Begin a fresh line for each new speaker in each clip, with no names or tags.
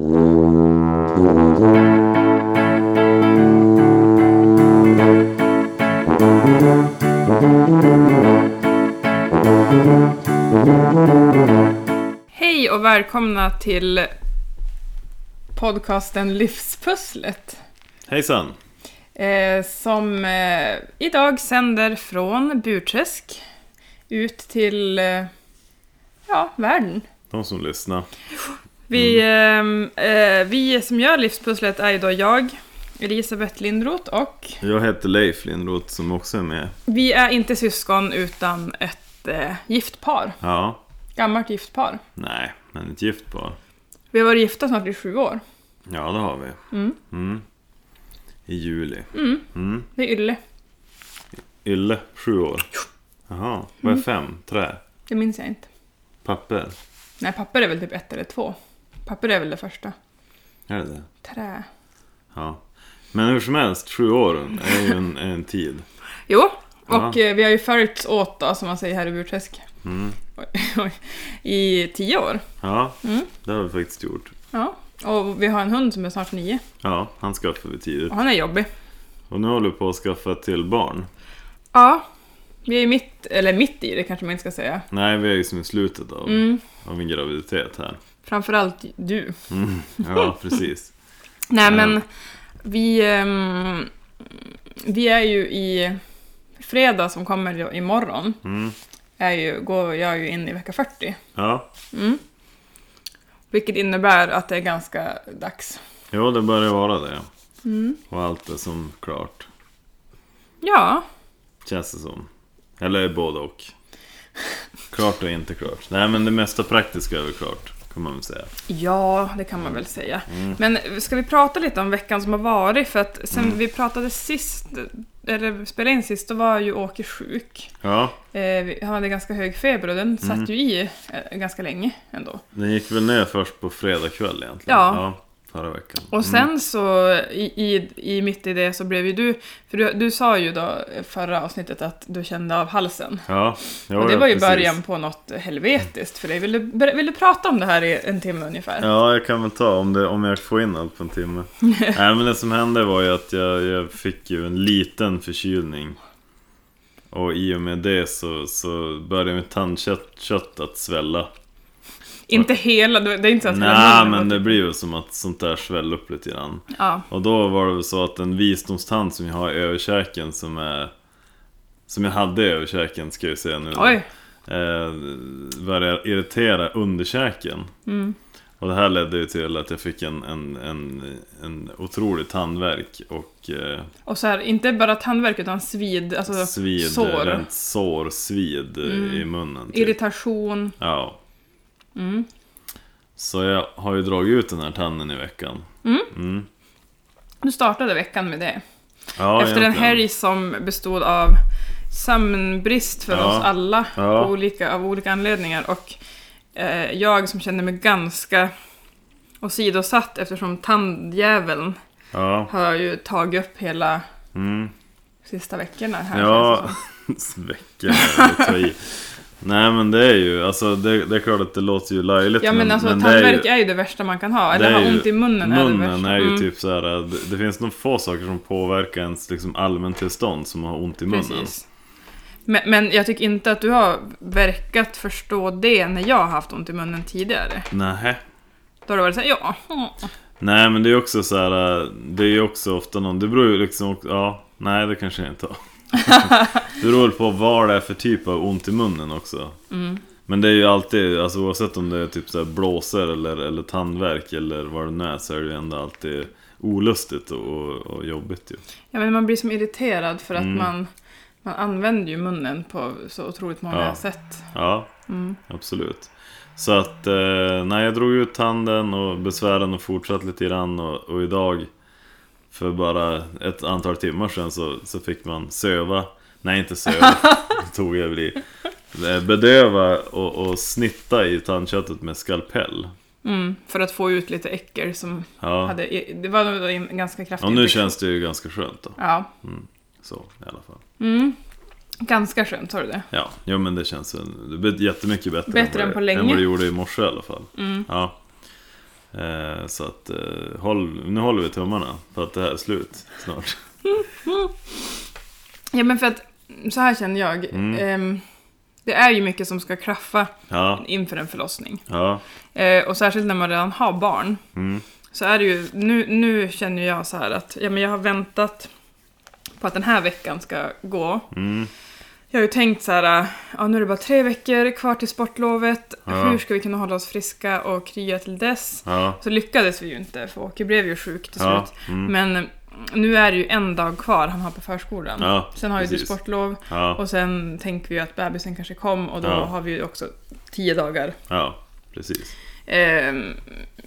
Hej och välkomna till podcasten Livspusslet.
Hejsan!
Eh, som eh, idag sänder från Burträsk ut till eh, ja, världen.
De som lyssnar.
Vi, ehm, eh, vi som gör Livspusslet är ju då jag, Elisabeth Lindroth och
Jag heter Leif Lindroth som också är med.
vi är inte syskon utan ett eh, gift par.
Ja,
Gammalt gift par.
nej, men ett gift par.
Vi har varit gifta snart i sju år.
Ja, det har vi.
Mm.
Mm. I juli.
Mm.
Mm.
Det är ylle.
Ylle, sju år. Jaha, vad är fem? Trä?
Det minns jag inte.
Papper?
Nej, papper är väl typ ett eller två. Papper är väl det första.
Är det det?
Trä.
Ja. Men hur som helst, sju år är ju en, en tid.
Jo, och eh, vi har ju följts åt då, som man säger här i Burträsk,
Mm.
I tio år.
Ja,
Mm.
det har vi faktiskt gjort.
Ja, och vi har en hund som är snart nio.
Ja, han skaffade vi tidigt.
Och han är jobbig.
Och nu håller vi på att skaffa till barn.
Ja, vi är mitt, eller mitt i det kanske man inte ska säga.
Nej, vi är ju som i slutet av,
Mm,
av en graviditet här.
Framförallt du.
Mm. Ja, precis.
Nej men, vi, ehm, vi är ju i fredag som kommer imorgon.
Mm.
Är ju, går jag ju in i vecka 40.
Ja,
Mm. Vilket innebär att det är ganska dags.
jo det börjar vara det.
Mm.
Och allt är som klart.
Ja,
Känns det som. Eller både och. Klart och inte klart. Nej men det mesta praktiska är väl klart. Kan man väl säga.
ja, det kan man väl säga.
Mm.
Men ska vi prata lite om veckan som har varit? För att sen
Mm.
vi pratade sist, eller spelade in sist, då var ju Åke sjuk.
Ja,
Eh, han hade ganska hög feber och den satt
Mm.
ju i eh, ganska länge ändå.
den gick väl ner först på fredag kväll egentligen.
Ja.
Förra veckan.
Och sen så i, i, i mitt i det så blev ju du, för du, du sa ju då förra avsnittet att du kände av halsen.
Ja, jo,
och det
ja,
var ju
precis.
början på något helvetiskt för dig. Vill du, vill du prata om det här i en timme ungefär?
Ja, jag kan väl ta om, det, om jag får in allt på en timme. Nej, men det som hände var ju att jag, jag fick ju en liten förkylning. Och i och med det så, så började mitt tandkött kött att svälla.
Inte hela, det är inte så att
Nej, men det blir ju som att sånt där sväller upp lite grann.
Ja,
Och då var det väl så att en visdomstand som jag har i överkäken som är... Som jag hade i överkäken ska jag säga nu.
oj.
Eh, började irritera underkäken.
Mm.
Och det här ledde ju till att jag fick en, en, en, en otrolig tandvärk och eh,
Och så här, inte bara tandvärk utan svid, alltså
svid,
sår.
rent sår, svid
Mm.
i munnen. Typ.
irritation.
Ja.
Mm.
Så jag har ju dragit ut den här tanden i veckan.
Mm.
Mm.
Du startade veckan med det.
Ja,
Efter en
egentligen.
helg som bestod av sömnbrist för
Ja.
oss alla
Ja.
olika, av olika anledningar. Och eh, jag som kände mig ganska åsidosatt eftersom tandjäveln
Ja.
har ju tagit upp hela
Mm.
sista veckorna här.
Ja,
känns
är. Nej men det är ju, alltså det, det är klart att det låter ju löjligt
ja men alltså
det är
tandvärk
ju-
är ju det värsta man kan ha.
det
Eller
är
ha
ju-
ont i munnen, är det
Munnen
värsta.
är ju
Mm,
typ så här, det, det finns nog få saker som påverkar ens liksom allmäntillstånd som har ont i munnen.
Precis. Men, men jag tycker inte att du har verkat förstå det när jag har haft ont i munnen tidigare.
Nähä.
Då har det varit såhär, ja.
Nej men det är också så här, det är ju också ofta någon, det beror ju liksom, ja, nej det kanske jag inte har. Det beror på vad det är för typ av ont i munnen också.
Mm.
Men det är ju alltid, alltså oavsett om det är typ så blåsor eller, eller tandvärk eller vad det nu är så är det ju ändå alltid olustigt och, och jobbigt ju.
Ja, men man blir som irriterad för att
Mm.
man, man använder ju munnen på så otroligt många
Ja.
sätt.
Ja,
Mm.
absolut. Så att, eh, när jag drog ut tanden och besvären och fortsatt lite grann och, och idag för bara ett antal timmar sedan så, så fick man söva, nej inte söva, tog jag väl i. Eh, Bedöva och, och snitta i tandköttet med skalpell.
Mm, för att få ut lite äckel som
Ja,
hade... Det var en ganska kraftig
och nu
infektion.
känns det ju ganska skönt då.
Ja.
Så i alla fall.
Mm. Ganska skönt, har du det?
Ja, jo men det känns det jättemycket bättre,
Bättre
än,
än på
vad
länge.
än vad det gjorde i morse i alla fall.
Mm.
Ja. Eh, så att eh, håll, nu håller vi tummarna för att det här är slut snart.
Ja, men för att så här känner jag.
Mm.
Ehm, det är ju mycket som ska klaffa
Ja,
inför en förlossning.
ja,
Eh, och särskilt när man redan har barn.
mm,
Så är det ju, nu, nu känner jag så här att ja, men jag har väntat på att den här veckan ska gå.
mm,
Jag har ju tänkt så här, ja nu är det bara tre veckor kvar till sportlovet.
Ja.
Hur ska vi kunna hålla oss friska och krya till dess?
ja,
Så lyckades vi ju inte, för Åke blev ju sjuk till slut.
mm,
Men eh, nu är det ju en dag kvar han har på förskolan. Sen har ju du sportlov och sen tänker vi ju att bebisen kanske kom och då har vi ju också tio dagar.
ja, precis.
Ehm,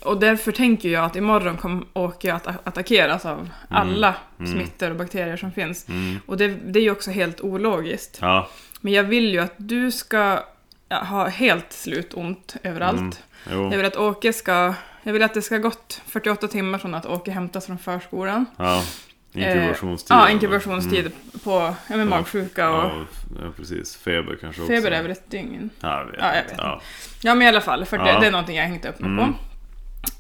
och därför tänker jag att imorgon kommer Åke att a- attackeras av alla
mm.
smittor och bakterier som finns.
Mm,
Och det, det är ju också helt ologiskt.
ja,
Men jag vill ju att du ska ha helt slut ont överallt.
Mm.
Jag vill att Åke ska... Jag vill att det ska ha gått 48 timmar från att Åke hämtas från förskolan.
ja. Inkubationstid.
Eh, ja, inkubationstid på ja, men magsjuka och...
Ja, precis. Feber kanske också.
Feber är väl ett dygn?
Ja, jag vet,
Ja, jag
inte.
vet
Ja.
Ja, men i alla fall, för det,
Ja.
det är någonting jag hängt upp mig
Mm.
på.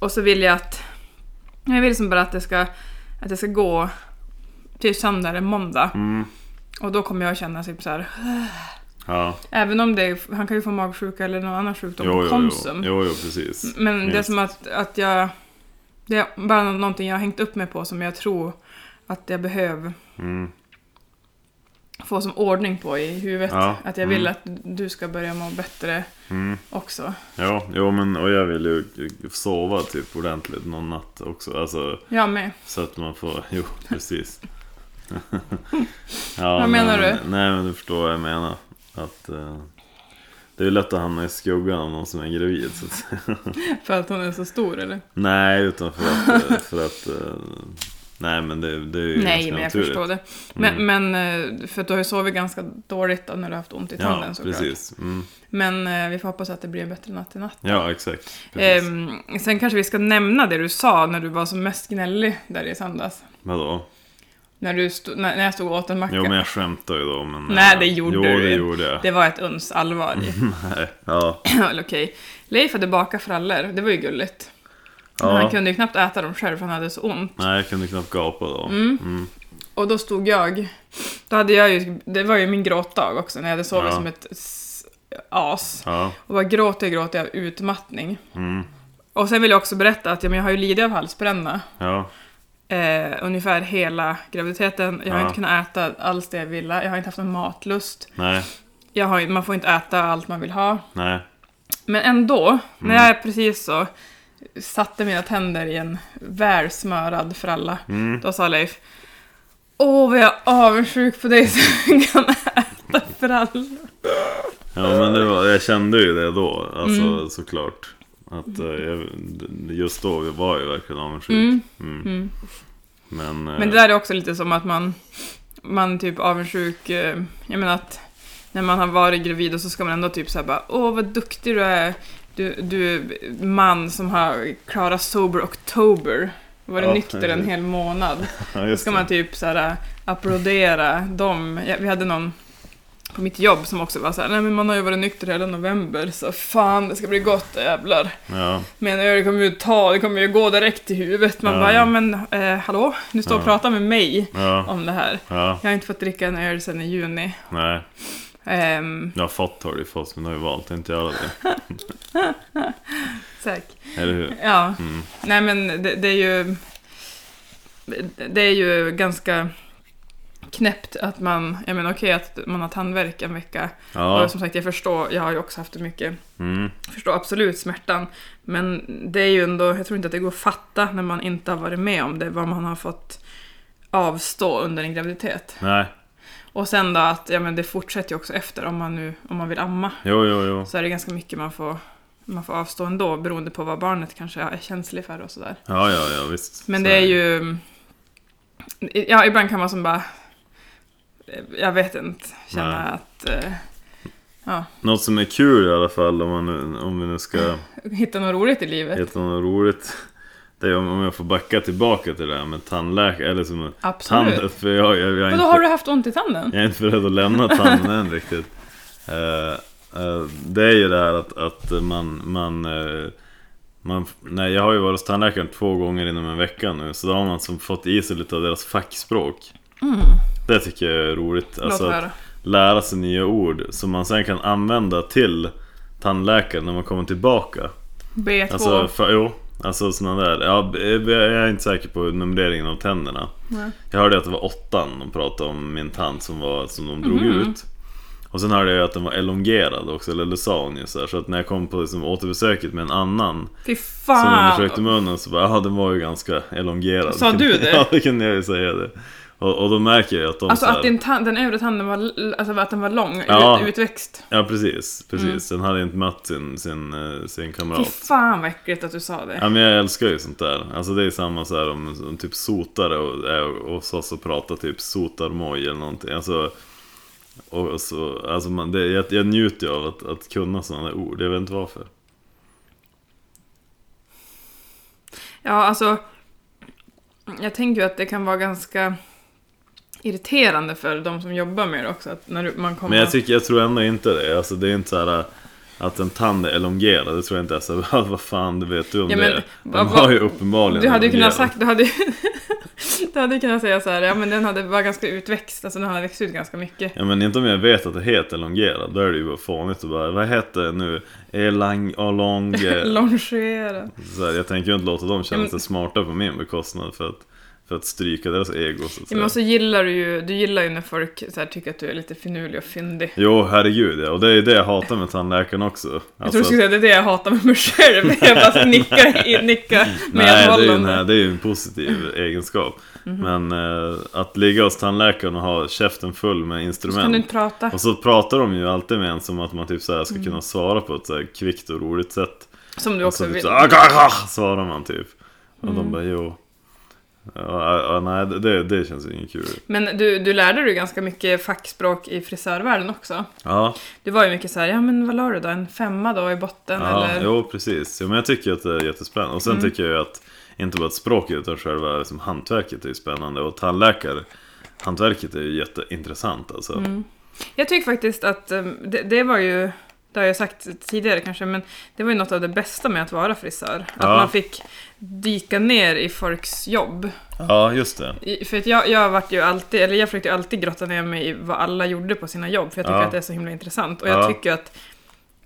Och så vill jag att... Jag vill liksom bara att det ska, att det ska gå till söndag eller måndag.
Mm,
Och då kommer jag känna typ så här.
ja.
Även om det, han kan ju få magsjuka eller någon annan sjukdom
Jo,
på
jo, jo.
Konsum.
jo, jo, precis.
Men det är
Just.
som att, att jag... Det är bara någonting jag har hängt upp mig på som jag tror att jag behöver
Mm,
få som ordning på i huvudet.
Ja,
Att jag vill
mm.
att du ska börja må bättre
mm.
också.
Ja, jo, men och jag vill ju sova typ ordentligt någon natt också. Alltså,
Jag med.
så att man får, jo, precis. ja,
Vad menar
nej,
du?
Nej, men du förstår vad jag menar. Att eh, det är lätt att hamna i skuggan av någon som är gravid. Så att säga.
För att hon är så stor eller?
nej, utan för att, eh, för att eh, nej men det, det är ju
Nej, men jag
naturligt.
förstår det. Men,
Mm.
men eh, för du har ju sovit ganska dåligt då när du har haft ont i tanden
Ja,
såklart.
precis. Mm.
Men eh, vi får hoppas att det blir en bättre natt i natt.
Ja, exakt.
Ehm, sen kanske vi ska nämna det du sa när du var som mest gnällig där i söndags.
Vadå?
När, du stod, när, när jag stod och åt en macka.
Jo, men jag skämtar ju då. Men,
Nej,
eh,
det gjorde
jo,
du
det gjorde jag.
Det var ett uns allvar.
Nej, ja.
Okej. Leif hade bakat frallor, det var ju gulligt. Men han
ja.
kunde ju knappt äta dem själv för han hade så ont.
Nej, jag kunde knappt gapa då.
Mm.
Mm.
Och då stod jag, då hade jag ju, det var ju min gråtdag också när jag hade sovit
Ja.
som ett as.
Ja.
Och bara gråter gråter av utmattning.
Mm.
Och sen vill jag också berätta att ja, men jag har ju lidit av halsbränna.
Ja.
Eh, ungefär hela graviditeten. Jag har
Ja.
inte kunnat äta alls det jag ville. Jag har inte haft någon matlust.
Nej.
Jag har, man får inte äta allt man vill ha.
Nej.
Men ändå,
Mm.
när jag precis så satte mina tänder i en väl smörad fralla,
Mm.
då sa Leif Åh, vad jag är avundsjuk på dig som kan äta frallor.
Ja, men det var, jag kände ju det då. Alltså
Mm.
såklart. Att eh, jag, just då var jag verkligen avundsjuk.
Mm.
Mm.
Mm.
Men, eh,
Men det där är också lite som att man, man typ avundsjuk, eh, jag menar att när man har varit gravid och så ska man ändå typ såhär bara Åh vad duktig du är, du, du man som har klarat sober oktober, varit
Ja,
nykter en hel månad.
ja,
Då ska
det.
man typ såhär applådera dem. Ja, Vi hade någon på mitt jobb som också var såhär, nej men man har ju varit nykter hela november, så fan det ska bli gott jävlar.
Ja,
Men det kommer ju ta, det kommer ju gå direkt till huvudet. Man
Ja.
bara, ja men eh, hallå, du står och
Ja.
pratar med mig
ja,
om det här.
ja,
Jag har inte fått dricka en öl sedan i juni.
nej.
Ehm,
Jag har fått har du fått, men jag har ju valt att inte göra det.
säk.
Eller hur?
Ja,
Mm.
nej men det, det är ju... Det är ju ganska knäppt att man, jag menar okej att man har tandvärk en vecka.
Ja.
Och som sagt, jag förstår, jag har ju också haft det mycket.
Mm.
förstår absolut smärtan. Men det är ju ändå, jag tror inte att det går att fatta när man inte har varit med om det, vad man har fått avstå under en graviditet.
Nej.
Och sen då att, ja men det fortsätter ju också efter om man nu, om man vill amma.
Jo, jo, jo.
Så är det ganska mycket man får, man får avstå ändå, beroende på vad barnet kanske är känslig för och sådär.
Ja, ja, ja, visst.
Men det är ju... Ja, ibland kan man som bara... Jag vet inte, känna
Nej.
att... eh, ja,
Något som är kul i alla fall om, man nu, om vi nu ska
hitta något roligt i livet.
hitta något roligt. Det är om, jag får backa tillbaka till det här med tandläkare, eller som
Absolut.
tand, för jag, jag, jag,
Men
inte,
har du haft ont i tanden?
jag är inte beredd att lämna tanden än riktigt. Eh, det är ju det här att, att man, man, eh, man, nej, jag har ju varit hos tandläkaren två gånger inom en vecka nu, så då har man som fått i sig lite av deras fackspråk. Det tycker jag är roligt. Alltså, att lära sig nya ord som man sen kan använda till tandläkaren när man kommer tillbaka.
B2.
Alltså, för, jo, alltså sådana där. Ja, jag är inte säker på numreringen av tänderna.
Nej.
Jag hörde att det var åttan de pratade om min tand som, var, som de drog
Mhm.
ut. Och sen hörde jag att den var elongerad också, eller det sa ju så, här. så att när jag kom på liksom, återbesöket med en annan
Fy
som
fan!
undersökte munnen så bara, ja den var ju ganska elongerad.
Sa du det?
Ja, det kunde jag ju säga det. Och, och då märker jag att de
Alltså
så här,
att din tand, den övre tanden var, alltså att den var lång,
Ja.
ut, utväxt.
Ja precis, precis. Den hade inte mött sin, sin, eh, sin
Fy
kamrat.
fan vad äckligt att du sa det.
Ja men jag älskar ju sånt där. Alltså det är samma så här om, om typ sotare och, är och så, så pratar typ sotarmoj eller någonting. Alltså, och, så, alltså man, det, jag, jag njuter ju av att, att kunna sådana ord. Jag vet inte varför.
Ja, alltså. Jag tänker ju att det kan vara ganska irriterande för de som jobbar med det också. Att när man kommer...
Men jag, tycker, jag tror ändå inte det. Alltså det är inte så här att en tand är elongerad. Det tror jag inte är så här, vad fan det vet du om
Ja, men
det?
vad-
De har ju uppenbarligen
Du hade ju kunnat sagt, du hade, du hade kunnat säga så här, ja men den hade var ganska utväxt, alltså den hade växt ut ganska mycket.
Ja men inte om jag vet att det heter elongerad. Då är det ju bara fånigt och bara, vad heter det nu? Elang, along...
Longera.
Så här, jag tänker ju inte låta dem känna sig smarta på min bekostnad för att, för att stryka deras ego så att
Ja, men så gillar du ju, du gillar ju när folk så här, tycker att du är lite finurlig och fyndig.
Jo, herregud ja. Och det är det jag hatar med tandläkaren också.
Jag
Alltså,
tror du skulle säga det är det jag hatar med mig själv. Jag bara nickar, nickar
nej, det är, ju en,
medhållande.
det är ju en positiv egenskap.
Mhm.
Men eh, att ligga hos tandläkaren och ha käften full med
Så kan du
instrument.
prata.
Och så pratar de ju alltid med en som att man typ så här ska
Mm.
kunna svara på ett så här kvickt och roligt sätt.
Som du
Och
också
så typ
vill.
så här, "Ah, ah", svarar man typ. Och
Mm.
de bara jo. Ja, nej, det, det känns inget kul.
Men du, du lärde dig ganska mycket fackspråk i frisörvärlden också.
Ja,
Du var ju mycket så här, ja men vad la du då? En femma då i botten
Ja,
eller?
jo precis. Ja, men jag tycker att det är jättespännande. Och sen
Mm.
tycker jag ju att inte bara språket utan själva liksom, hantverket är ju spännande. Och tandläkare, hantverket är ju jätteintressant alltså.
Mm. Jag tycker faktiskt att um, det, det var ju, det har jag sagt tidigare kanske, men det var ju något av det bästa med att vara frisör. Att
Ja.
man fick dyka ner i folks jobb.
Ja, just det.
För att jag, jag vart ju alltid, eller jag försökte alltid grotta ner mig i vad alla gjorde på sina jobb, för jag tycker
Ja.
att det är så himla intressant. Och
Ja.
jag tycker att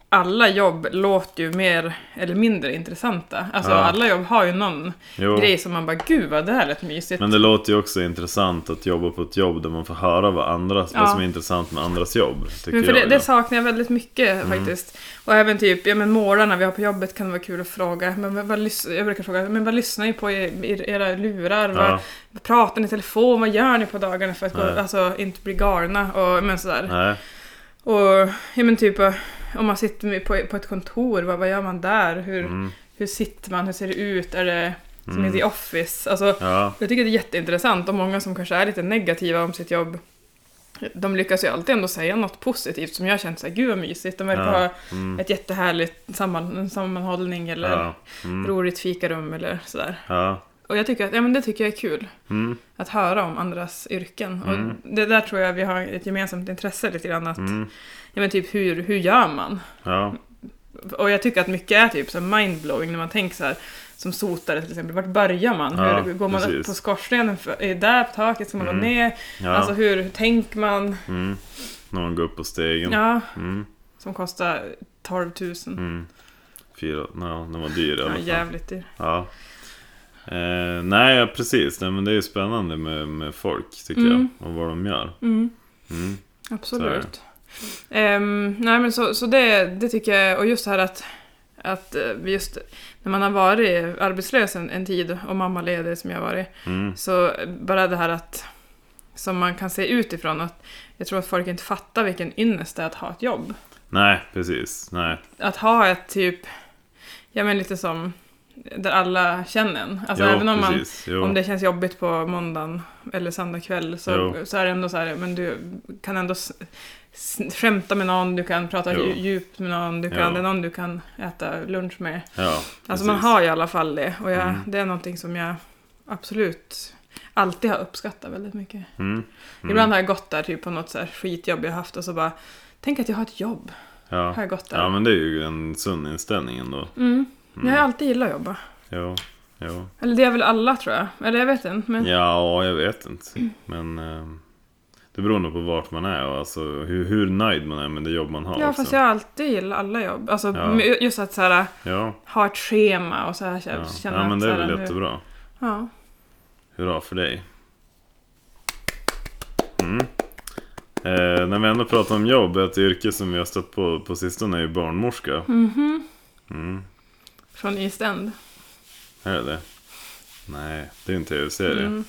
alla jobb låter ju mer eller mindre intressanta. Alltså
Ja.
alla jobb har ju någon
Jo.
grej som man bara, gud vad det här lät mysigt.
Men det låter ju också intressant att jobba på ett jobb där man får höra vad, andra,
Ja.
vad som är intressant med andras jobb.
Men för
jag,
det, det
ja.
saknar jag väldigt mycket
Mm.
faktiskt. Och även typ, ja men målarna vi har på jobbet kan det vara kul att fråga. Men vad, jag brukar fråga, men vad lyssnar ni på i, i era lurar? Vad, vad pratar ni i telefon? Vad gör ni på dagarna för att gå, alltså, inte bli galna? Och, men sådär.
nej.
Och ja men typ eh, om man sitter på, på ett kontor, vad, vad gör man där? Hur,
Mm.
hur sitter man? Hur ser det ut? Är det som
Mm.
i The Office? Alltså,
Ja,
jag tycker det är jätteintressant och många som kanske är lite negativa om sitt jobb de lyckas ju alltid ändå säga något positivt som jag känt såhär, gud vad mysigt, de verkar
Ja.
ha
mm.
ett jättehärligt samman, sammanhållning eller
ja. Mm.
roligt fikarum eller sådär.
ja.
Och jag tycker att, ja men det tycker jag är kul.
Mm.
Att höra om andras yrken.
Mm.
Och det där tror jag vi har ett gemensamt intresse lite grann att,
Mm.
Ja men typ hur, hur gör man?
Ja.
Och jag tycker att mycket är typ så mindblowing när man tänker så här som sotare till exempel. Vart börjar man?
Ja,
hur går man upp
precis.
på skorstenen? För, är där på taket? Ska man
Mm.
gå ner?
ja.
Alltså hur, hur tänker man?
mm. Någon går upp på stegen.
Ja,
Mm.
som kostar 12 000.
Mm. Fyra, no, den var dyr i alla
Ja,
fall.
jävligt dyr.
Ja. Eh, nej, ja, precis. Nej, men det är ju spännande med, med folk, tycker
Mm.
jag. Och vad de gör.
Mm,
Mm.
absolut. Ehm, nej men så, så det, det tycker jag, och just det här att, att eh, just när man har varit arbetslös en, en tid och mammaledig som jag har varit,
Mm.
så bara det här att som man kan se utifrån att jag tror att folk inte fattar vilken ynnest det är att ha ett jobb.
Nej, precis. Nej.
Att ha ett typ, ja men lite som där alla känner en. Alltså
jo,
även om man
precis.
Om det känns jobbigt på måndagen eller söndag kväll så,
Jo.
så är det ändå så här, men du kan ändå skämta med någon, du kan prata
Jo.
dju- djupt med någon, du kan,
Jo.
det är någon du kan äta lunch med.
Ja,
Alltså man har i alla fall det och jag,
Mm.
det är någonting som jag absolut alltid har uppskattat väldigt mycket.
Mm. Mm.
Ibland har jag gått där typ på något så här skitjobb jag haft och så bara Tänk att jag har ett jobb. Har
Ja.
jag gått där?
ja, men det är ju en sund inställning ändå.
Mm. Jag har alltid gillat att jobba.
Jo, jo.
Eller det är väl alla tror jag. Eller jag vet inte. Men
Ja, jag vet inte. Men eh, det beror nog på vart man är och alltså hur, hur nöjd man är med det jobb man har
ja,
också.
fast jag har alltid gillat alla jobb. Alltså
Ja.
just att så här,
Ja,
ha ett schema och så här.
ja.
Känna
ja men det är väl jättebra.
Ja.
Hurra för dig. Mm. Eh, när vi ändå pratar om jobb, ett yrke som vi har stött på på sistone är ju barnmorska.
Mhm.
Mm.
Från East End.
Är det det? Nej, det är en tv-serie.
Mm.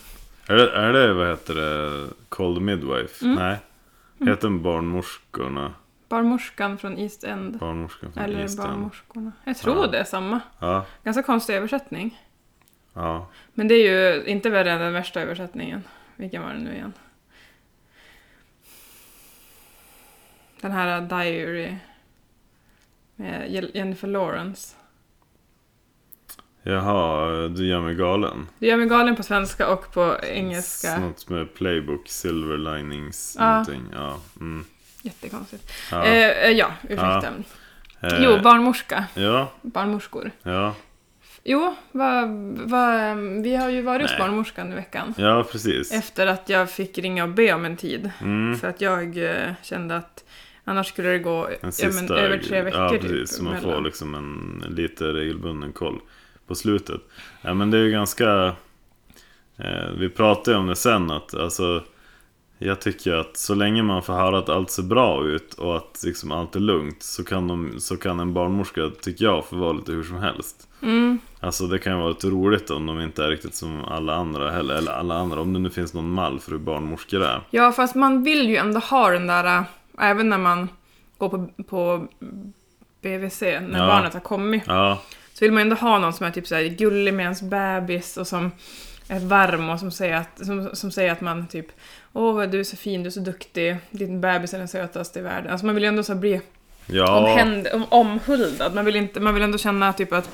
Är, det, är det, vad heter det, Cold Midwife?
Mm.
Nej. Heter den Barnmorskorna?
Barnmorskan från East End.
Barnmorskan från
Eller
East End.
barnmorskorna. Jag tror
Ja.
det är samma.
Ja,
Ganska konstig översättning.
ja.
Men det är ju inte värre än den värsta översättningen. Vilken var det nu igen? Den här Diary med Je- Jennifer Lawrence.
Jaha, du gör mig galen.
Du gör mig galen på svenska och på engelska.
Något med Playbook, Silver Linings,
Ja.
någonting. Ja. Mm.
Jättekonstigt.
Ja.
Eh, eh, ja, ursäkta.
Eh,
Jo, barnmorska.
Ja,
Barnmorskor.
ja,
Jo, va, va, vi har ju varit hos barnmorskan i veckan.
ja precis.
Efter att jag fick ringa och be om en tid.
Mm.
För att jag eh, kände att annars skulle det gå
En
ja,
sista,
men, över tre veckor.
Ja,
typ,
precis. Så man får liksom en lite regelbunden koll på slutet. Ja, men det är ju ganska... Eh, vi pratade ju om det sen att alltså... Jag tycker att så länge man får höra att allt ser bra ut och att liksom allt är lugnt så kan, de, så kan en barnmorska, tycker jag, få vara lite hur som helst.
Mm,
Alltså det kan ju vara lite roligt om de inte är riktigt som alla andra heller. Eller alla andra, om det nu finns någon mall för hur barnmorskor är.
ja, fast man vill ju ändå ha den där, äh, även när man går på, på BVC, när
Ja.
barnet har kommit,
Ja,
så vill man ändå ha någon som är typ så här gullig med ens bebis och som är varm och som säger att, som, som säger att man typ Åh, du är så fin, du är så duktig, din bebis är den sötaste i världen. Alltså man vill ju ändå så bli
ja,
omhänd, om, omhuldad. Man vill, inte, man vill ändå känna typ att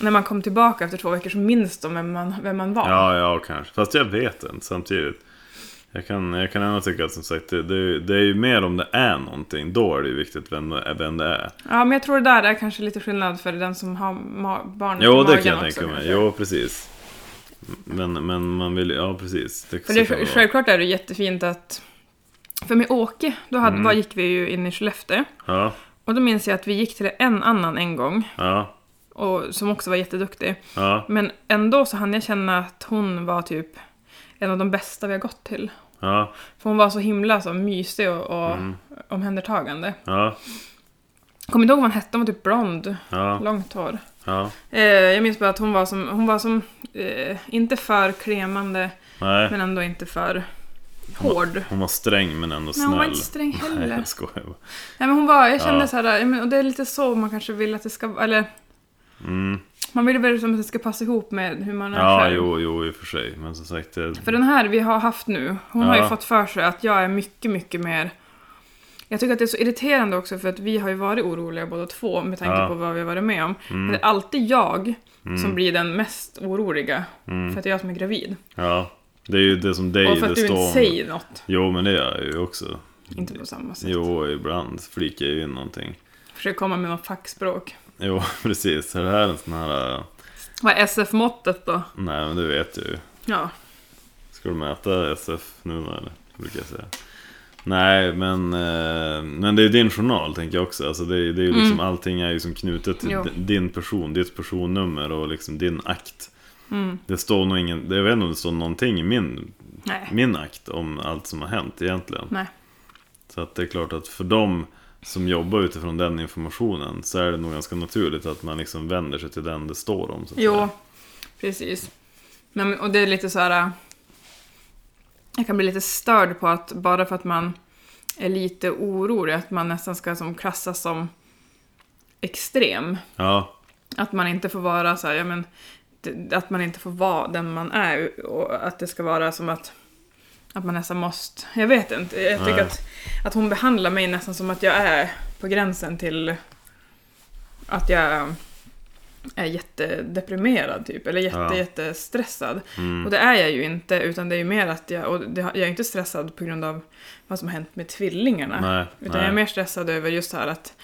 när man kom tillbaka efter två veckor så minns de vem man, vem man var.
Ja, ja, kanske. Fast jag vet inte samtidigt. Jag kan, jag kan ändå tycka att som sagt, det, det, det är ju mer om det är någonting. Då är det ju viktigt vem, det- vem det är.
Ja, men jag tror det där är kanske lite skillnad för den som har barnet
Jo,
i
det
magen
kan jag
också,
tänka mig.
kanske.
Jo, precis. Men, men man vill ja precis. Det,
För det, är-
det
självklart är det jättefint att... För med Åke, då hade,
Mm.
var gick vi ju in i Skellefteå.
Ja,
Och då minns jag att vi gick till en annan en gång,
ja,
och, som också var jätteduktig.
ja,
Men ändå så hann jag känna att hon var typ en av de bästa vi har gått till.
ja,
För hon var så himla så mysig och, och
Mm.
omhändertagande.
ja,
Kommer inte ihåg vad hon hette, hon var typ blond,
ja,
långt hår.
ja.
Eh, jag minns bara att hon var som, hon var som, eh, inte för klemande,
Nej,
men ändå inte för hård.
hon var sträng men ändå
Men
snäll.
hon var inte sträng
Nej,
heller.
jag skojar bara.
Nej men hon var, jag kände
Ja.
så här, men- och det är lite så man kanske vill att det ska, eller
Mm.
Man vill väl som att det ska passa ihop med hur man är
Ja,
själv.
jo, jo, i och för sig. Men som sagt, det...
För den här vi har haft nu, hon har ju
Ja.
fått för sig att jag är mycket, mycket mer... Jag tycker att det är så irriterande också för att vi har ju varit oroliga båda två med tanke
Ja.
på vad vi har varit med om.
Mm.
det är alltid jag
Mm.
som blir den mest oroliga.
Mm.
För att det är jag som är gravid.
Ja, det är ju det som dig
och för
det
att du
står
inte säger något.
Jo, men det gör jag ju också.
Inte på samma sätt.
Jo, ibland flikar jag ju in någonting.
Försöker komma med något fackspråk.
Jo, precis. Är det här en sån här... äh,
Vad är SF-måttet då?
Nej, men det vet jag ju.
Ja.
Ska du mäta SF nu då, eller? Brukar jag säga. Nej, men, eh, men det är din journal tänker jag också. Alltså det, är- det är ju liksom, Allting är ju som knutet till
Jo.
din person, ditt personnummer och liksom din akt.
Mm.
Det står nog ingen, jag vet inte om det står någonting i min,
Nej.
min akt om allt som har hänt egentligen.
Nej.
Så att det är klart att för dem som jobbar utifrån den informationen så är det nog ganska naturligt att man liksom vänder sig till den det står om. Så
Jo,
säga.
precis. Men, och det är lite så här... äh, Jag kan bli lite störd på att bara för att man är lite orolig, att man nästan ska som klassas som extrem.
Ja,
Att man inte får vara så här, ja men, att man inte får vara den man är och att det ska vara som att att man nästan måste, jag vet inte, jag tycker
Nej.
att, att hon behandlar mig nästan som att jag är på gränsen till att jag är jättedeprimerad typ, eller jätte,
Ja.
jättestressad.
mm,
Och det är jag ju inte, utan det är ju mer att jag, och det, jag är inte stressad på grund av vad som har hänt med tvillingarna.
nej,
Utan
nej.
jag är mer stressad över just så här att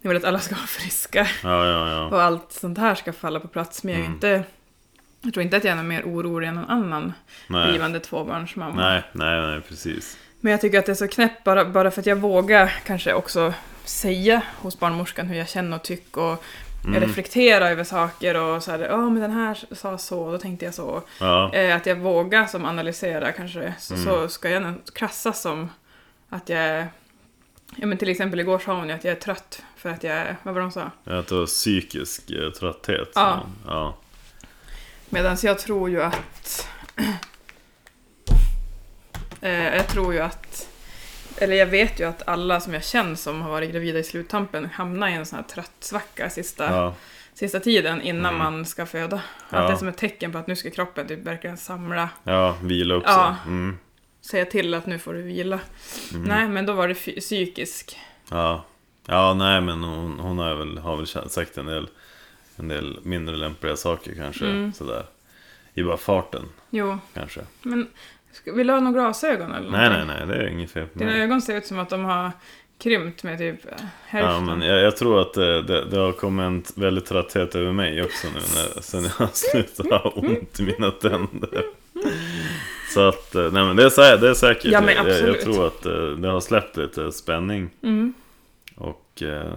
jag vill att alla ska vara friska
ja, ja.
och allt sånt här ska falla på plats. Men jag är
Mm.
inte... Jag tror inte att jag är någon mer orolig än någon annan
Nej.
blivande tvåbarnsmamma.
nej, nej, nej, precis.
Men jag tycker att det är så knäppt bara, bara för att jag vågar kanske också säga hos barnmorskan hur jag känner och tycker och
Mm.
reflektera över saker och så här, ja men den här sa så, då tänkte jag så.
Ja,
Eh, att jag vågar som analysera kanske, så,
Mm.
så ska jag klassas som att jag är... Ja men till exempel igår sa hon ju att jag är trött för att jag är, vad var det hon sa?
att det var psykisk eh, trötthet.
Ja.
ja.
Medan jag tror ju att... eh, jag tror ju att... Eller jag vet ju att alla som jag känner som har varit gravida i sluttampen hamnar i en sån här tröttsvacka sista,
Ja,
sista tiden innan
Mm.
man ska föda.
Ja.
Att det är som ett tecken på att nu ska kroppen typ verkligen samla,
ja, vila upp
Ja.
sig. Mm.
säga till att nu får du vila.
Mm.
Nej, men då var det psykisk.
Ja. ja, nej men hon, hon har väl, har väl sagt en del, en del mindre lämpliga saker kanske.
Mm.
Sådär. I bara farten
Jo,
kanske.
men vill du ha några glasögon eller
Nej, nej,
någonting?
nej, det är inget fel på
Dina
mig.
ögon ser ut som att de har krympt med typ eh, hälften.
Ja, men jag, jag tror att det, det, det har kommit en väldigt trötthet över mig också nu när, sen jag har slutat ha ont i mina tänder. Så att, eh, nej men det är, sä- det är säkert.
Ja, men
jag, jag, tror att eh, det har släppt lite spänning.
Mm.
Och... Eh,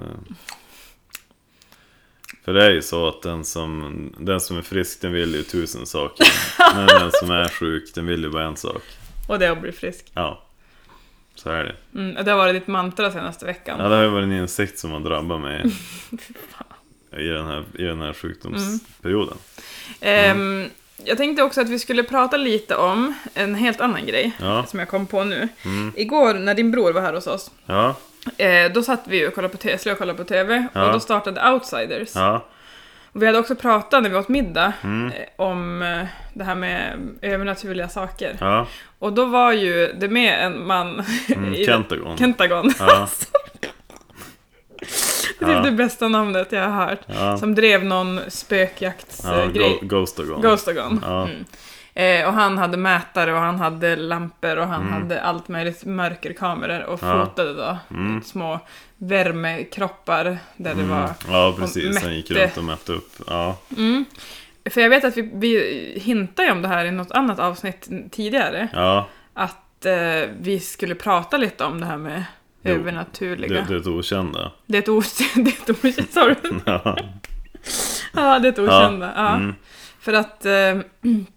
för det är ju så att den som, den som är frisk den vill ju tusen saker. Men den som är sjuk den vill ju bara en sak.
Och det är att bli frisk.
Ja. Så är det.
Mm, det har varit ditt mantra senaste veckan.
Ja, det har ju varit en insikt som har drabbat mig i den här, i den här sjukdomsperioden.
Ehm, jag tänkte också att vi skulle prata lite om en helt annan grej
Ja,
som jag kom på nu.
mm,
Igår när din bror var här hos oss,
ja,
eh, då satt vi och kollade på, slö och kollade på TV
Ja.
och då startade Outsiders.
ja,
Och vi hade också pratat när vi åt middag
mm,
eh, om eh, det här med övernaturliga saker.
ja,
Och då var ju det med en man
mm,
i
Kentagon.
Kentagon.
Ja,
Det är typ
Ja.
det bästa namnet jag har hört.
ja,
Som drev någon
ja
spökjaktsgrej.
go, Ghostagon.
Ghostagon.
Ja.
Mm. Eh, och han hade mätare och han hade lampor och han
Mm.
hade allt möjligt mörkerkameror och
Ja.
fotade då
Mm.
små värmekroppar där det
Mm.
var...
Ja, precis. Han gick runt och mätte upp. Ja,
Mm. För jag vet att vi, vi hintade om det här i något annat avsnitt tidigare.
ja
Att eh, vi skulle prata lite om det här med
Jo,
övernaturliga.
det, det okända.
Det är ett okänt... Det är ett okänt... Sorry.
Ja,
Ja, det är ett okända. Ja.
mm,
För att eh,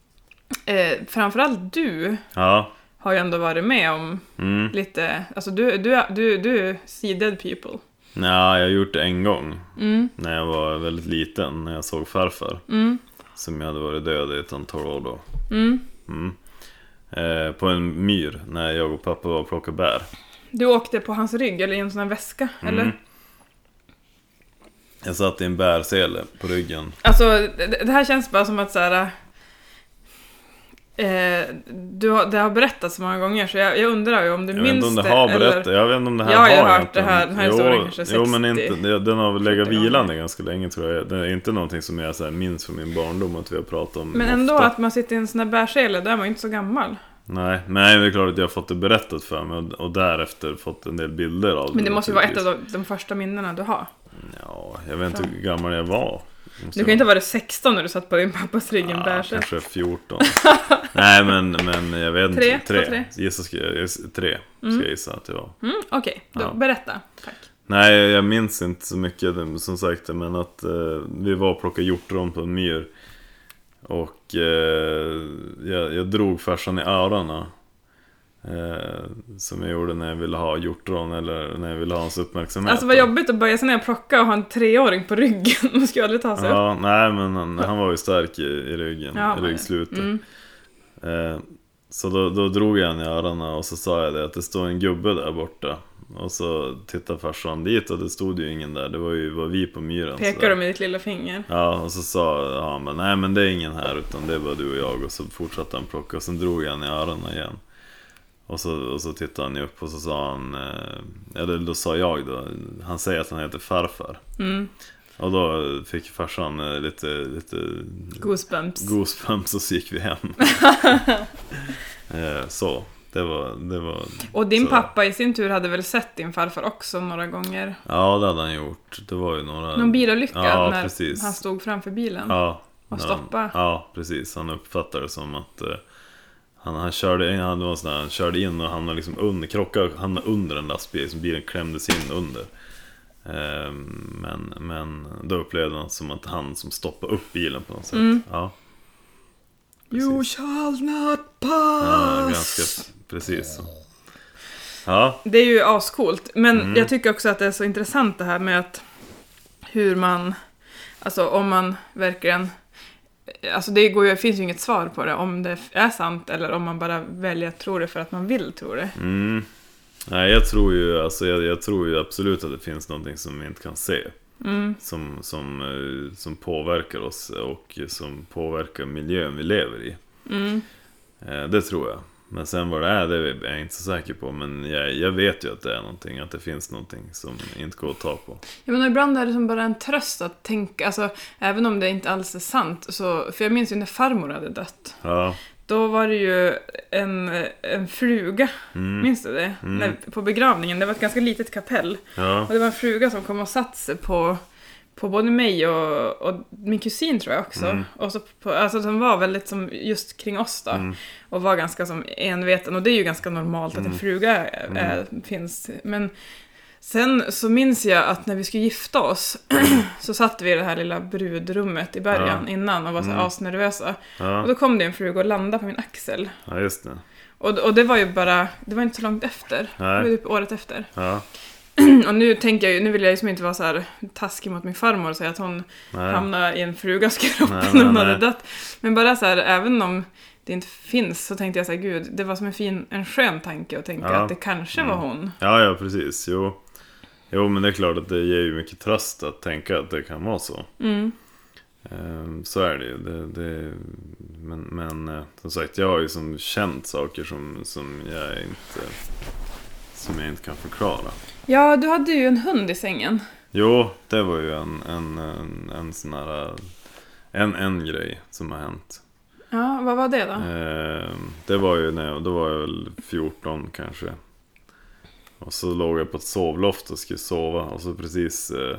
eh, framförallt du
ja,
har ju ändå varit med om
mm.
lite, alltså du, du, du, du see dead people.
Ja, jag har gjort det en gång.
Mm,
När jag var väldigt liten, när jag såg farfar.
mm,
Som jag hade varit död i ett antal år då.
mm.
Mm. Eh, på en myr, när jag och pappa var och plockade bär.
Du åkte på hans rygg, eller i en sån här väska,
Mm.
eller?
Jag satt i en bärsele på ryggen.
Alltså, det, det här känns bara som att så här. Eh, du har, det har berättats så många gånger så jag, jag undrar ju om du
Jag
minns
om det har
eller-
berättat, jag vet inte om det här
Jag har ju
har
hört det här- den här
jo,
historien kanske
Jo men
60,
inte, det- den har väl
70
legat vilande ganska länge tror jag. Det är inte någonting som jag så här minns från min barndom att vi har pratat om
Men ändå
ofta.
att man sitter i en sån här bärsele, då är man ju inte så gammal.
Nej, men det är klart att jag har fått det berättat för mig och, och därefter fått en del bilder av
Men det måste ju vara ett av de, de första minnena du har.
Ja, jag vet inte hur gammal jag var.
Du kan ju inte ha varit 16 när du satt på din pappas rygg i en
ja. Kanske 14. Nej men, men jag vet inte.
Tre,
Tre.
två, tre.
Gissa ska jag, jag gissa att det var.
Mm, Okej, då
Ja.
berätta. Tack.
Nej, jag minns inte så mycket som sagt men att eh, vi var och plockade hjortron på en myr. Och eh, jag, jag drog farsan i öronen. Eh, som jag gjorde när jag ville ha hjortron eller när jag ville ha hans uppmärksamhet.
Alltså vad jobbigt att börja sen när jag plockar och ha en treåring på ryggen. Man ju aldrig ta sig upp.
Ja, nej men han, han var ju stark i, i ryggen,
Ja,
i ryggslutet.
Mm.
Eh, så då, då drog jag han i öronen och så sa jag det att det står en gubbe där borta. Och så tittade farsan dit och det stod ju ingen där, det var ju var vi på myren.
Pekar
sådär.
du med ditt lilla finger?
Ja, och så sa han bara, nej men det är ingen här utan det är bara du och jag. Och så fortsatte han plocka och sen drog jag han i öronen igen. Och så, och så tittade han ju upp och så sa han, eh, eller då sa jag då, han säger att han heter farfar.
Mm.
Och då fick farsan eh, lite, lite
Goosebumps.
goosebumps och så gick vi hem. eh, så. Det var, det var...
Och din
Så.
pappa i sin tur hade väl sett din farfar också några gånger?
Ja, det hade han gjort. Det var ju några...
Någon bilolycka
Ja,
när
precis.
han stod framför bilen?
Ja.
Och
när
stoppa.
Han, ja, precis. Han uppfattade det som att han, han körde in, han, sån han körde in och hamnade liksom under, krockade, hamnade under en lastbil, så bilen klämdes in under. Eh, men, men då upplevde han som att han som stoppade upp bilen på något sätt.
Mm.
Ja,
You shall not
ja,
pass!
ganska precis så. Ja,
Det är ju ascoolt. Men
Mm.
jag tycker också att det är så intressant det här med att hur man, alltså om man verkligen, alltså det, går ju, finns ju inget svar på det om det är sant eller om man bara väljer att tro det för att man vill tro det.
mm. Nej, jag tror ju, alltså, jag, jag tror ju absolut att det finns någonting som vi inte kan se.
Mm.
som, som, eh, som påverkar oss och som påverkar miljön vi lever i.
Mm.
Eh, Det tror jag. Men sen vad det är, det är jag inte så säker på. Men jag, jag vet ju att det är någonting, att det finns någonting som inte går att ta på.
Jag menar, ibland är det som bara en tröst att tänka, alltså även om det inte alls är sant, så, för jag minns ju när farmor hade dött.
Ja,
Då var det ju en, en fluga,
mm,
minns du det?
Mm.
När, på begravningen, det var ett ganska litet kapell.
ja,
Och det var en fruga som kom och satte sig på, på både mig och, och min kusin tror jag också.
Mm.
Och så på, alltså som var väldigt som just kring oss då.
mm,
Och var ganska som enveten. Och det är ju ganska normalt att en
Mm.
fruga är, finns. Men sen så minns jag att när vi skulle gifta oss så satt vi i det här lilla brudrummet i början
Ja.
innan och var så
Mm.
asnervösa. Och
ja,
då kom det en fruga och landade på min axel.
ja, just det.
Och, och det var ju bara, det var inte så långt efter. Det var
Nej,
typ året efter.
ja,
Och nu tänker jag nu vill jag ju som inte vara så här taskig mot min farmor och säga att hon
nej,
hamnade i en frugas kropp när hon hade dött. Men bara så här, även om det inte finns så tänkte jag så här, gud, det var som en fin, en skön tanke att tänka
Ja.
att det kanske var
Mm.
hon.
ja, ja, precis. Jo. jo, men det är klart att det ger ju mycket tröst att tänka att det kan vara så.
Mm.
Ehm, Så är det ju. Det, det, men, men eh, som sagt, jag har ju som känt saker som, som, jag inte, som jag inte kan förklara.
Ja, du hade ju en hund i sängen.
Jo, det var ju en, en, en, en sån här... eh, En, en grej som har hänt.
Ja, vad var det då?
Ehm, Det var ju när jag, då var jag väl 14 kanske. Och så låg jag på ett sovloft och skulle sova. Och så precis eh,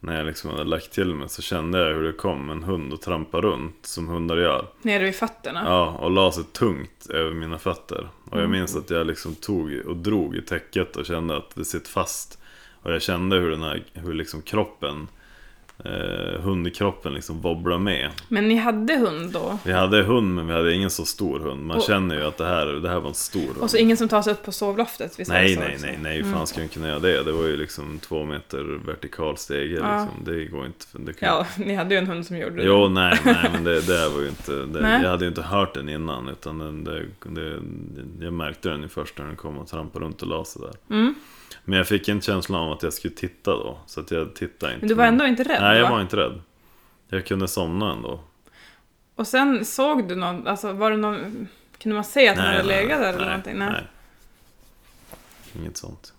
när jag liksom hade lagt till mig så kände jag hur det kom en hund och trampade runt som hundar gör.
Nere vid fötterna?
Ja, och la sig tungt över mina fötter. Och jag
Mm.
minns att jag liksom tog och drog i täcket och kände att det sitter fast. Och jag kände hur den här, hur liksom kroppen, eh, hundkroppen liksom wobblar med.
Men ni hade hund då?
Vi hade hund men vi hade ingen så stor hund. Man
Och-
känner ju att det här, det här var en stor hund.
Och så ingen som tar sig upp på sovloftet? visst
Nej, nej, nej, nej, hur fan skulle den kunna göra det? Det var ju liksom två meter vertikal stege
Ja.
liksom. Det går inte. Det kan...
Ja, ni hade ju en hund som gjorde det.
Jo, nej, nej, men det, det var ju inte, det, jag hade ju inte hört den innan utan den, det, det, jag märkte den ju först när den kom och trampade runt och la sig där.
Mm.
Men jag fick en känsla av att jag skulle titta då, så att jag tittade inte.
Men du var ändå inte rädd
Nej, jag
va?
var inte rädd. Jag kunde somna ändå.
Och sen såg du någon, alltså var det någon, kunde man se att han hade legat där eller
nej,
någonting? Nej.
nej. Inget sånt.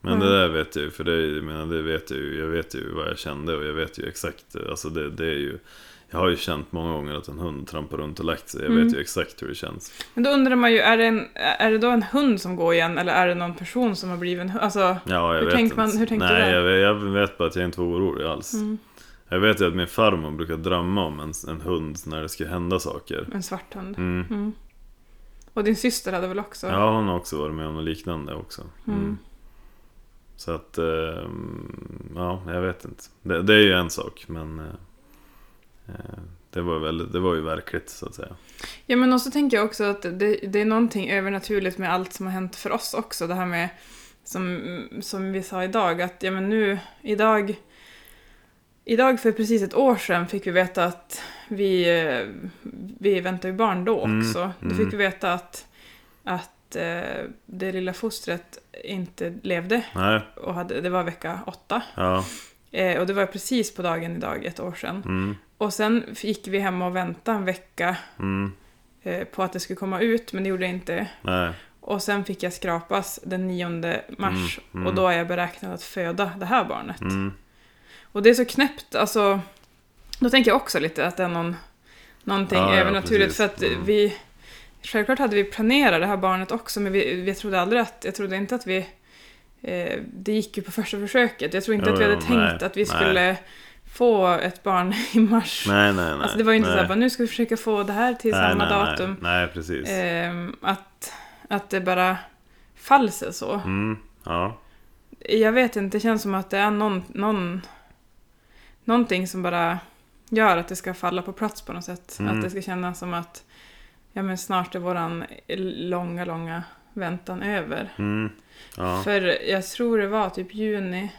Men
Mm.
det där vet jag ju, för det, jag menar, det vet jag ju. Jag vet ju vad jag kände och jag vet ju exakt, alltså det, det är ju jag har ju känt många gånger att en hund trampar runt och lagt sig. Jag
Mm.
vet ju exakt hur det känns.
Men då undrar man ju, är det, en, är det då en hund som går igen eller är det någon person som har blivit en hund? Alltså,
Ja, jag
Hur
vet inte.
man- hur tänkte
Nej,
du där?
jag, jag vet bara att jag inte var orolig alls.
mm,
Jag vet ju att min farmor brukar drömma om en, en hund när det ska hända saker.
en svart hund.
Mm.
Mm. Och din syster hade väl också?
Ja, hon har också varit med om något liknande också. Mm.
Mm.
Så att, eh, ja, jag vet inte. Det, det är ju en sak, men eh, det, var väldigt, det var ju verkligt så att säga.
Ja men också tänker jag också att det, det är någonting övernaturligt med allt som har hänt för oss också. Det här med, som, som vi sa idag, att ja men nu, idag, idag för precis ett år sedan fick vi veta att vi, eh, vi väntar ju barn då
Mm,
också. Då
mm.
fick vi veta att, att eh, det lilla fostret inte levde
Nej,
och hade, det var vecka åtta.
ja,
Eh, och det var precis på dagen idag, ett år sedan.
mm,
Och sen gick vi hem och väntade en vecka
mm,
eh, på att det skulle komma ut, men det gjorde det inte.
nej,
Och sen fick jag skrapas den 9 mars
Mm, mm.
och då är jag beräknad att föda det här barnet.
mm,
Och det är så knäppt, alltså. Då tänker jag också lite att det är någon, någonting
Ja, ja,
övernaturligt
precis.
för att
Mm.
vi självklart hade vi planerat det här barnet också, men vi, vi trodde aldrig att, jag trodde inte att vi, eh, det gick ju på första försöket. Jag tror inte
Jo,
att vi hade
jo,
tänkt
nej,
att vi
nej.
skulle få ett barn i mars.
Nej, nej, nej.
Alltså det var ju inte
nej.
såhär, bara, nu ska vi försöka få det här till
nej,
samma datum.
Nej, precis.
Ehm, att, att det bara faller sig så.
Mm, ja.
Jag vet inte, det känns som att det är någon, någon, någonting som bara gör att det ska falla på plats på något sätt.
Mm.
Att det ska kännas som att ja, men snart är våran långa, långa väntan över.
Mm, ja.
För jag tror det var typ juni,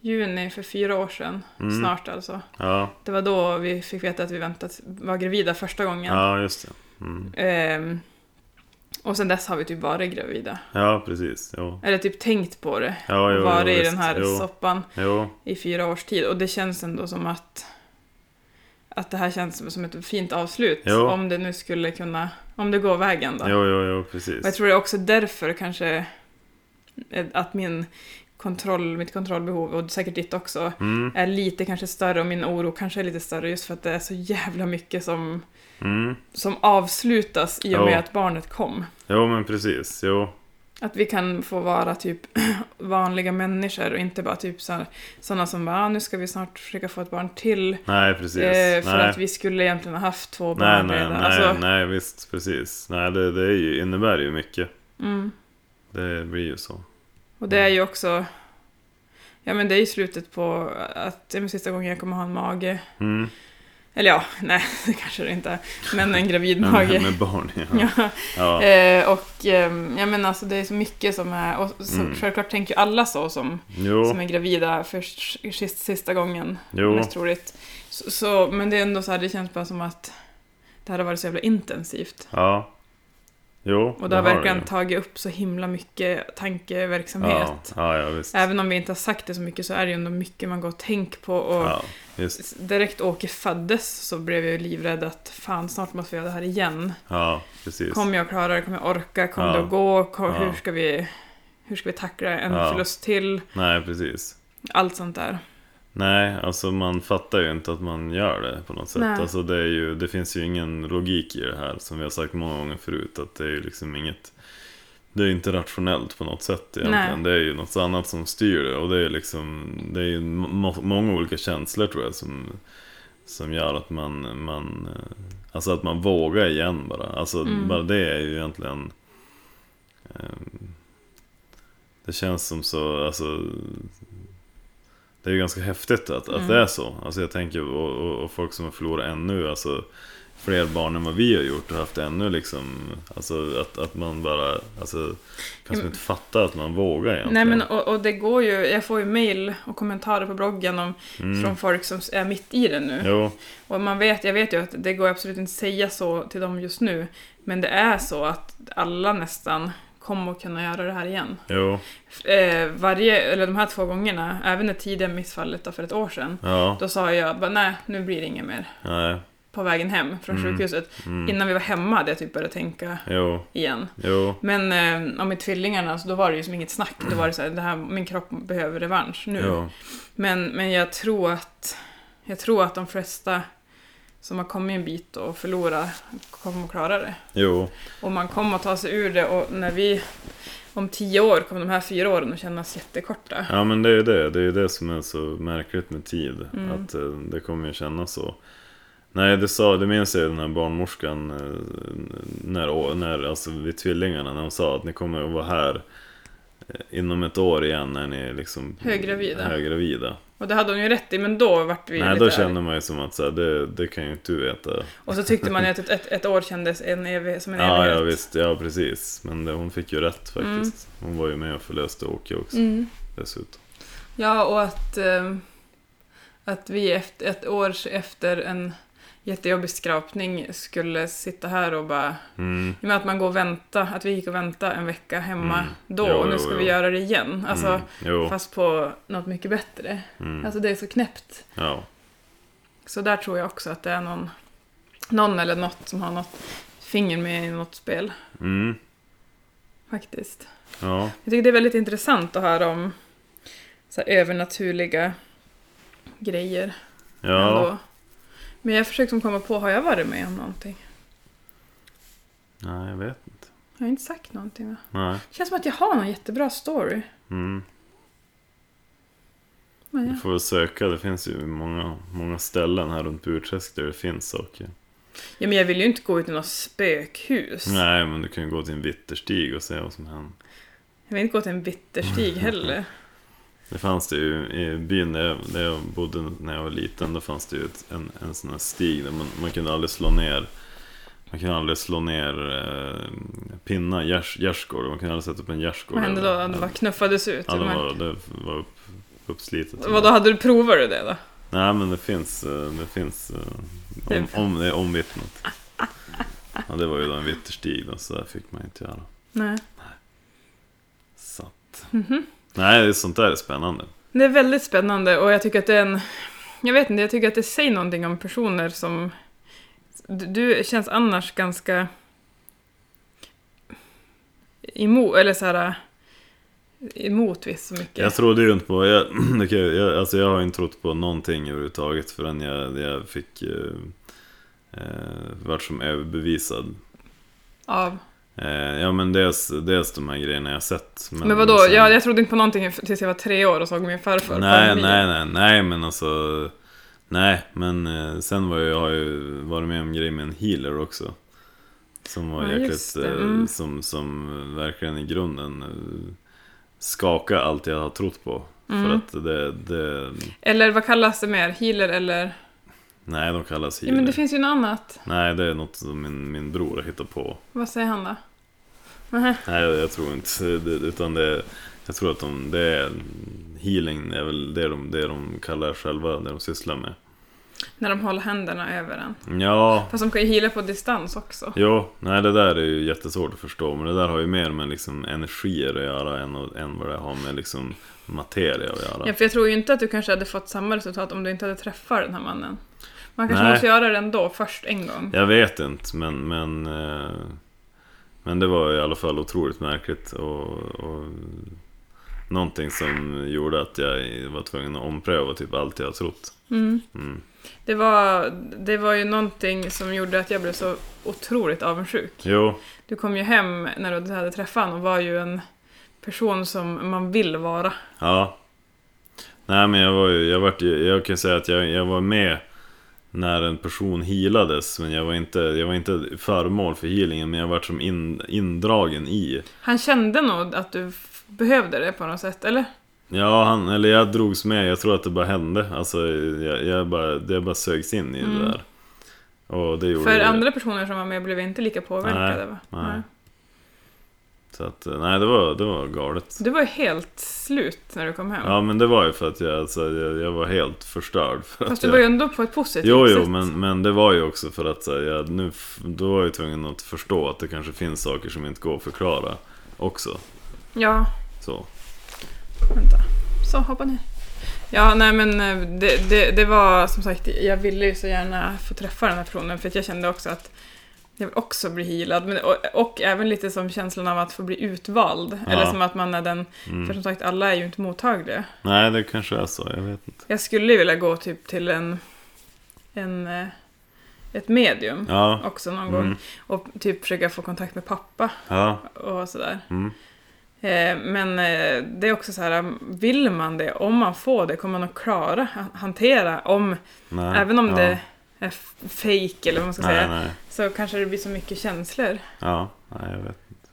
juni för fyra år sedan,
Mm.
snart alltså.
Ja,
Det var då vi fick veta att vi väntat, var gravida första gången.
ja, just det. Mm.
Ehm, och sen dess har vi typ varit gravida.
Ja, precis. Jo.
Eller typ tänkt på det.
Ja, jo,
varit
jo,
i den här
jo.
soppan
Jo,
i fyra års tid. Och det känns ändå som att att det här känns som- ett fint avslut.
Jo.
Om det nu skulle kunna, om det går vägen då.
jo, jo, jo,
Och jag
precis.
tror det är också därför kanske eh, att min kontroll, mitt kontrollbehov, och säkert ditt också,
Mm,
är lite kanske större och min oro kanske är lite större just för att det är så jävla mycket som,
mm.
som avslutas i och med att barnet kom.
Jo, men precis. Jo.
Att vi kan få vara typ vanliga människor och inte bara typ sådana som bara ah, nu ska vi snart försöka få ett barn till.
Nej, precis.
Eh, för
nej.
att vi skulle egentligen ha haft två barn
nej,
redan.
nej,
Alltså,
nej, visst, precis. Nej, det, det är ju, innebär ju mycket.
mm.
Det blir ju så.
Och det är ju också, ja men det är ju slutet på att det är sista gången jag kommer ha en mage.
Mm.
Eller ja, nej det kanske det inte. Men en gravid mage.
med barn, ja.
Ja.
ja.
Eh, och eh, jag menar alltså det är så mycket som är, och så,
Mm.
självklart tänker ju alla så som,
Jo,
som är gravida för sist, sista gången.
jo.
Mest troligt. Så, så, men det är ändå så här, det känns bara som att det här har varit så jävla intensivt.
Ja. Jo,
Och det har verkligen
ju.
tagit upp så himla mycket tankeverksamhet.
Ja, ja, ja.
Även om vi inte har sagt det så mycket så är det ju ändå mycket man går och tänker på. Och direkt Åke föddes så blev jag ju livrädd att fan snart måste vi göra det här igen. Kommer jag klara det? Kommer jag orka? Kommer det att gå? Kom, hur, ska vi, hur ska vi tackla en förlust till?
Nej, precis.
Allt sånt där.
Nej, alltså man fattar ju inte att man gör det på något sätt.
Nej.
Alltså det, är ju, det finns ju ingen logik i det här som vi har sagt många gånger förut. Att det är ju liksom inget Det är ju inte rationellt på något sätt egentligen.
Nej.
Det är ju något annat som styr det. Och det är liksom Det är ju må- många olika känslor tror jag som Som gör att man, man eh, Alltså att man vågar igen bara. Alltså
Mm.
bara det är ju egentligen ehm, Det känns som så, alltså det är ju ganska häftigt att, att
Mm.
det är så. Alltså jag tänker, och, och, och folk som har förlorat ännu, alltså fler barn än vad vi har gjort och haft ännu liksom, alltså att, att man bara, alltså kanske inte fattar att man vågar egentligen.
Nej men och, och det går ju, jag får ju mail och kommentarer på bloggen om,
mm.
från folk som är mitt i det nu.
Jo,
Och man vet, jag vet ju att det går absolut inte att säga så till dem just nu. Men det är så att alla nästan kommer att kunna göra det här igen.
jo,
Eh, varje, eller de här två gångerna, även det tidiga missfallet då för ett år sedan,
ja,
då sa jag bara nej, nu blir det inget mer.
nej,
På vägen hem från
Mm.
sjukhuset.
mm.
Innan vi var hemma hade jag typ börjat tänka
jo,
igen.
jo,
Men eh, om tvillingarna, så då var det ju som inget snack. Då var det så här, det här, min kropp behöver revansch nu. Men, men jag tror att jag tror att de flesta som har kommit en bit och förlorat kommer att klara det.
jo,
Och man kommer att ta sig ur det och när vi om tio år kommer de här fyra åren att kännas jättekorta.
ja men det är ju det, det är ju det som är så märkligt med tid,
Mm.
att eh, det kommer ju kännas så. Nej, det sa, det minns jag den här barnmorskan eh, när, när, alltså vid tvillingarna, när hon sa att ni kommer att vara här eh, inom ett år igen när ni är liksom
Höggravida.
höggravida.
Och det hade hon ju rätt i, men då vart vi
Nej,
lite
då känner man ju som att så här, det, det kan ju inte du veta.
Och så tyckte man ju att ett, ett, ett år kändes en evig, som en
Ja,
evighet.
ja visst, ja precis. Men det, hon fick ju rätt faktiskt. Hon var ju med och förlöste Åke också
Mm.
dessutom.
Ja, och att, eh, att vi efter, ett år efter en jättejobbig skrapning skulle sitta här och bara...
Mm.
I och med att man går och vänta, att vi gick och vänta en vecka hemma
Mm.
då
Jo,
och nu
jo,
ska
jo.
vi göra det igen. Alltså,
mm. Jo,
fast på något mycket bättre.
mm.
Alltså det är så knäppt.
ja.
Så där tror jag också att det är någon, någon eller något som har något finger med i något spel.
Mm.
Faktiskt.
Ja,
Jag tycker det är väldigt intressant att höra om så övernaturliga grejer.
ja.
ändå. Men jag försöker komma på, har jag varit med om någonting?
Nej, jag vet inte.
Jag har inte sagt någonting va?
Nej.
Det känns som att jag har någon jättebra story.
Mm.
Men
Du
ja.
får väl söka, det finns ju många, många ställen här runt Burträsk där det finns saker.
ja, men jag vill ju inte gå ut i något spökhus.
Nej, men du kan ju gå till en vitterstig och se vad som händer.
Jag vill inte gå till en bitterstig heller.
Det fanns det ju i byn där jag, där jag bodde när jag var liten. Då fanns det ju ett, en, en sån här stig där man, man kunde aldrig slå ner Man kunde aldrig slå ner eh, pinnar, gärdsgård. Man kunde aldrig sätta upp en gärdsgård.
Vad hände då? Det bara knuffades ut?
Ja, det var, det var upp, uppslitet.
Vad då hade du provat det då?
Nej men det finns, eh, det finns eh, om, om, det är omvittnat. Ja, det var ju då en vitterstig då, så där fick man inte göra.
Nej.
Så att,
Mhm.
Nej, det- sånt där är spännande.
Det är väldigt spännande och jag tycker att det är en... Jag vet inte, jag tycker att det säger någonting om personer som... Du känns annars ganska... Emot, eller så här... Emot visst så mycket.
Jag trodde ju inte på, jag, kan jag, alltså jag har inte trott på någonting överhuvudtaget förrän jag, jag fick eh, eh, vart som överbevisad.
Av.
Eh, ja men dels, dels de här grejerna jag sett.
Men, vadå?
sen-
jag, jag trodde inte på någonting tills jag var tre år och såg min farfar
Nej, nej, nej, nej, men alltså... Nej, men eh, sen var jag, har jag ju varit med om grejer med en healer också. Som var
Ja,
jäkligt, eh,
mm.
som, som verkligen i grunden skakade allt jag har trott på. För
Mm.
att det, det,
Eller vad kallas det mer? Healer eller?
nej de kallas
Ja,
healer.
men det finns ju något annat.
Nej, det är något som min, min bror har hittat på.
Vad säger han då?
Nej, jag, jag tror inte det, utan det, jag tror att de, det är, healing är väl det de, det de kallar själva, det de sysslar med.
När de håller händerna över en.
Ja,
Fast de kan ju heala på distans också.
Jo, nej det där är ju jättesvårt att förstå. Men det där har ju mer med liksom energier att göra än, än vad det har med liksom materia att göra.
Ja, för jag tror ju inte att du kanske hade fått samma resultat om du inte hade träffat den här mannen. Man kanske
Nej.
måste göra det ändå, först en gång.
Jag vet inte, men, men, eh, men det var i alla fall otroligt märkligt. Och, och någonting som gjorde att jag var tvungen att ompröva typ allt jag trott.
Mm.
Mm.
Det, var, det var ju någonting som gjorde att jag blev så otroligt avundsjuk.
Jo,
Du kom ju hem när du hade träffat honom och var ju en person som man vill vara.
ja. Nej men jag var ju, jag, vart, ju- jag kan säga att jag, jag var med när en person healades men jag var inte, jag var inte föremål för healingen men jag var som in, indragen i
Han kände nog att du behövde det på något sätt, eller?
Ja, han, eller jag drogs med, jag tror att det bara hände Alltså jag, jag bara, det bara sögs in i
Mm.
det där Och det gjorde
För
det.
andra personer som var med blev inte lika påverkade
Nej,
va?
nej. Så att, eh, nej det var, det var galet
Du var ju helt slut när du kom hem.
Ja men det var ju för att jag, alltså, jag, jag var helt förstörd för
Fast
att
du
jag,
var ju ändå på ett positivt
Jo, jo,
sätt.
men, men det var ju också för att så jag, nu, då var jag tvungen att förstå att det kanske finns saker som inte går att förklara också.
Ja,
Så.
vänta. Så, hoppa ner. Ja, nej men eh, det, det, det var som sagt, jag ville ju så gärna få träffa den här personen för att jag kände också att jag vill också bli healad. Men, och, och även lite som känslan av att få bli utvald.
Ja.
Eller som att man är den, för
Mm.
som sagt alla är ju inte mottagliga.
Nej, det kanske är så, jag vet inte.
Jag skulle vilja gå typ till en, en eh, ett medium
Ja,
också någon gång.
mm,
Och typ försöka få kontakt med pappa
ja,
och sådär.
mm.
Eh, Men eh, det är också så här, vill man det, om man får det, kommer man att klara ha- hantera om,
Nej,
även om det är fake eller vad man ska
Nej,
säga,
nej.
så kanske det blir så mycket känslor.
Ja, nej, jag vet inte.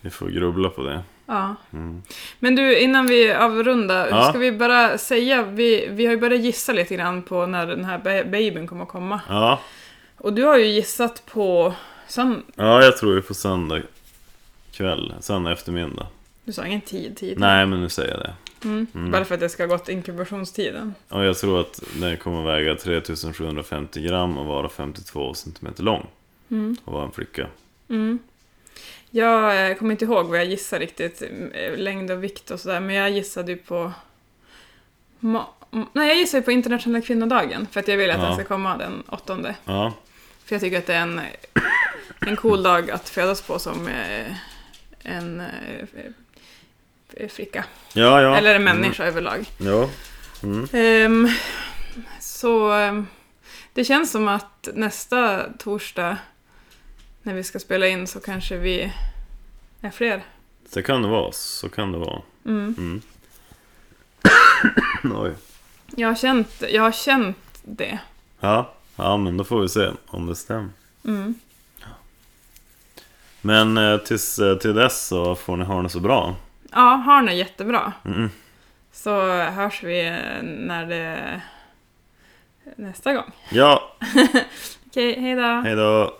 Vi får grubbla på det.
Ja.
Mm.
Men du, innan vi avrundar,
Ja.
ska vi bara säga, vi, vi har ju börjat gissa lite grann på när den här ba- babyn kommer att komma.
Ja,
Och du har ju gissat på, sen,
ja, jag tror är på söndag kväll, söndag eftermiddag.
du sa ingen tid, tid.
Nej, men nu säger jag det.
Mm.
Mm.
Bara för att det ska ha gått inkubationstiden.
Och jag tror att den kommer väga 3750 gram och vara 52 centimeter lång.
Mm.
Och vara en flicka.
Mm. Jag eh, kommer inte ihåg vad jag gissade riktigt, eh, längd och vikt och sådär, men jag gissade ju på... Nej, jag gissade på internationella kvinnodagen, för att jag vill att
Ja.
den ska komma den åttonde.
Ja,
För jag tycker att det är en, en cool dag att födas på som eh, en flicka.
ja, ja.
Eller en människa överlag.
Mm. Ja. Mm.
Ehm, så ehm, det känns som att nästa torsdag när vi ska spela in så kanske vi är fler.
Det kan det vara, så kan det vara.
Mm.
Mm. Oj.
Jag, har känt, jag har känt det.
Ja, ja, men då får vi se om det stämmer.
Mm.
Men eh, tills, eh, till dess så får ni ha det så bra.
Ja, har ni jättebra.
Mm.
Så hörs vi när det... nästa gång.
Ja,
Okej, hej då.
hej då.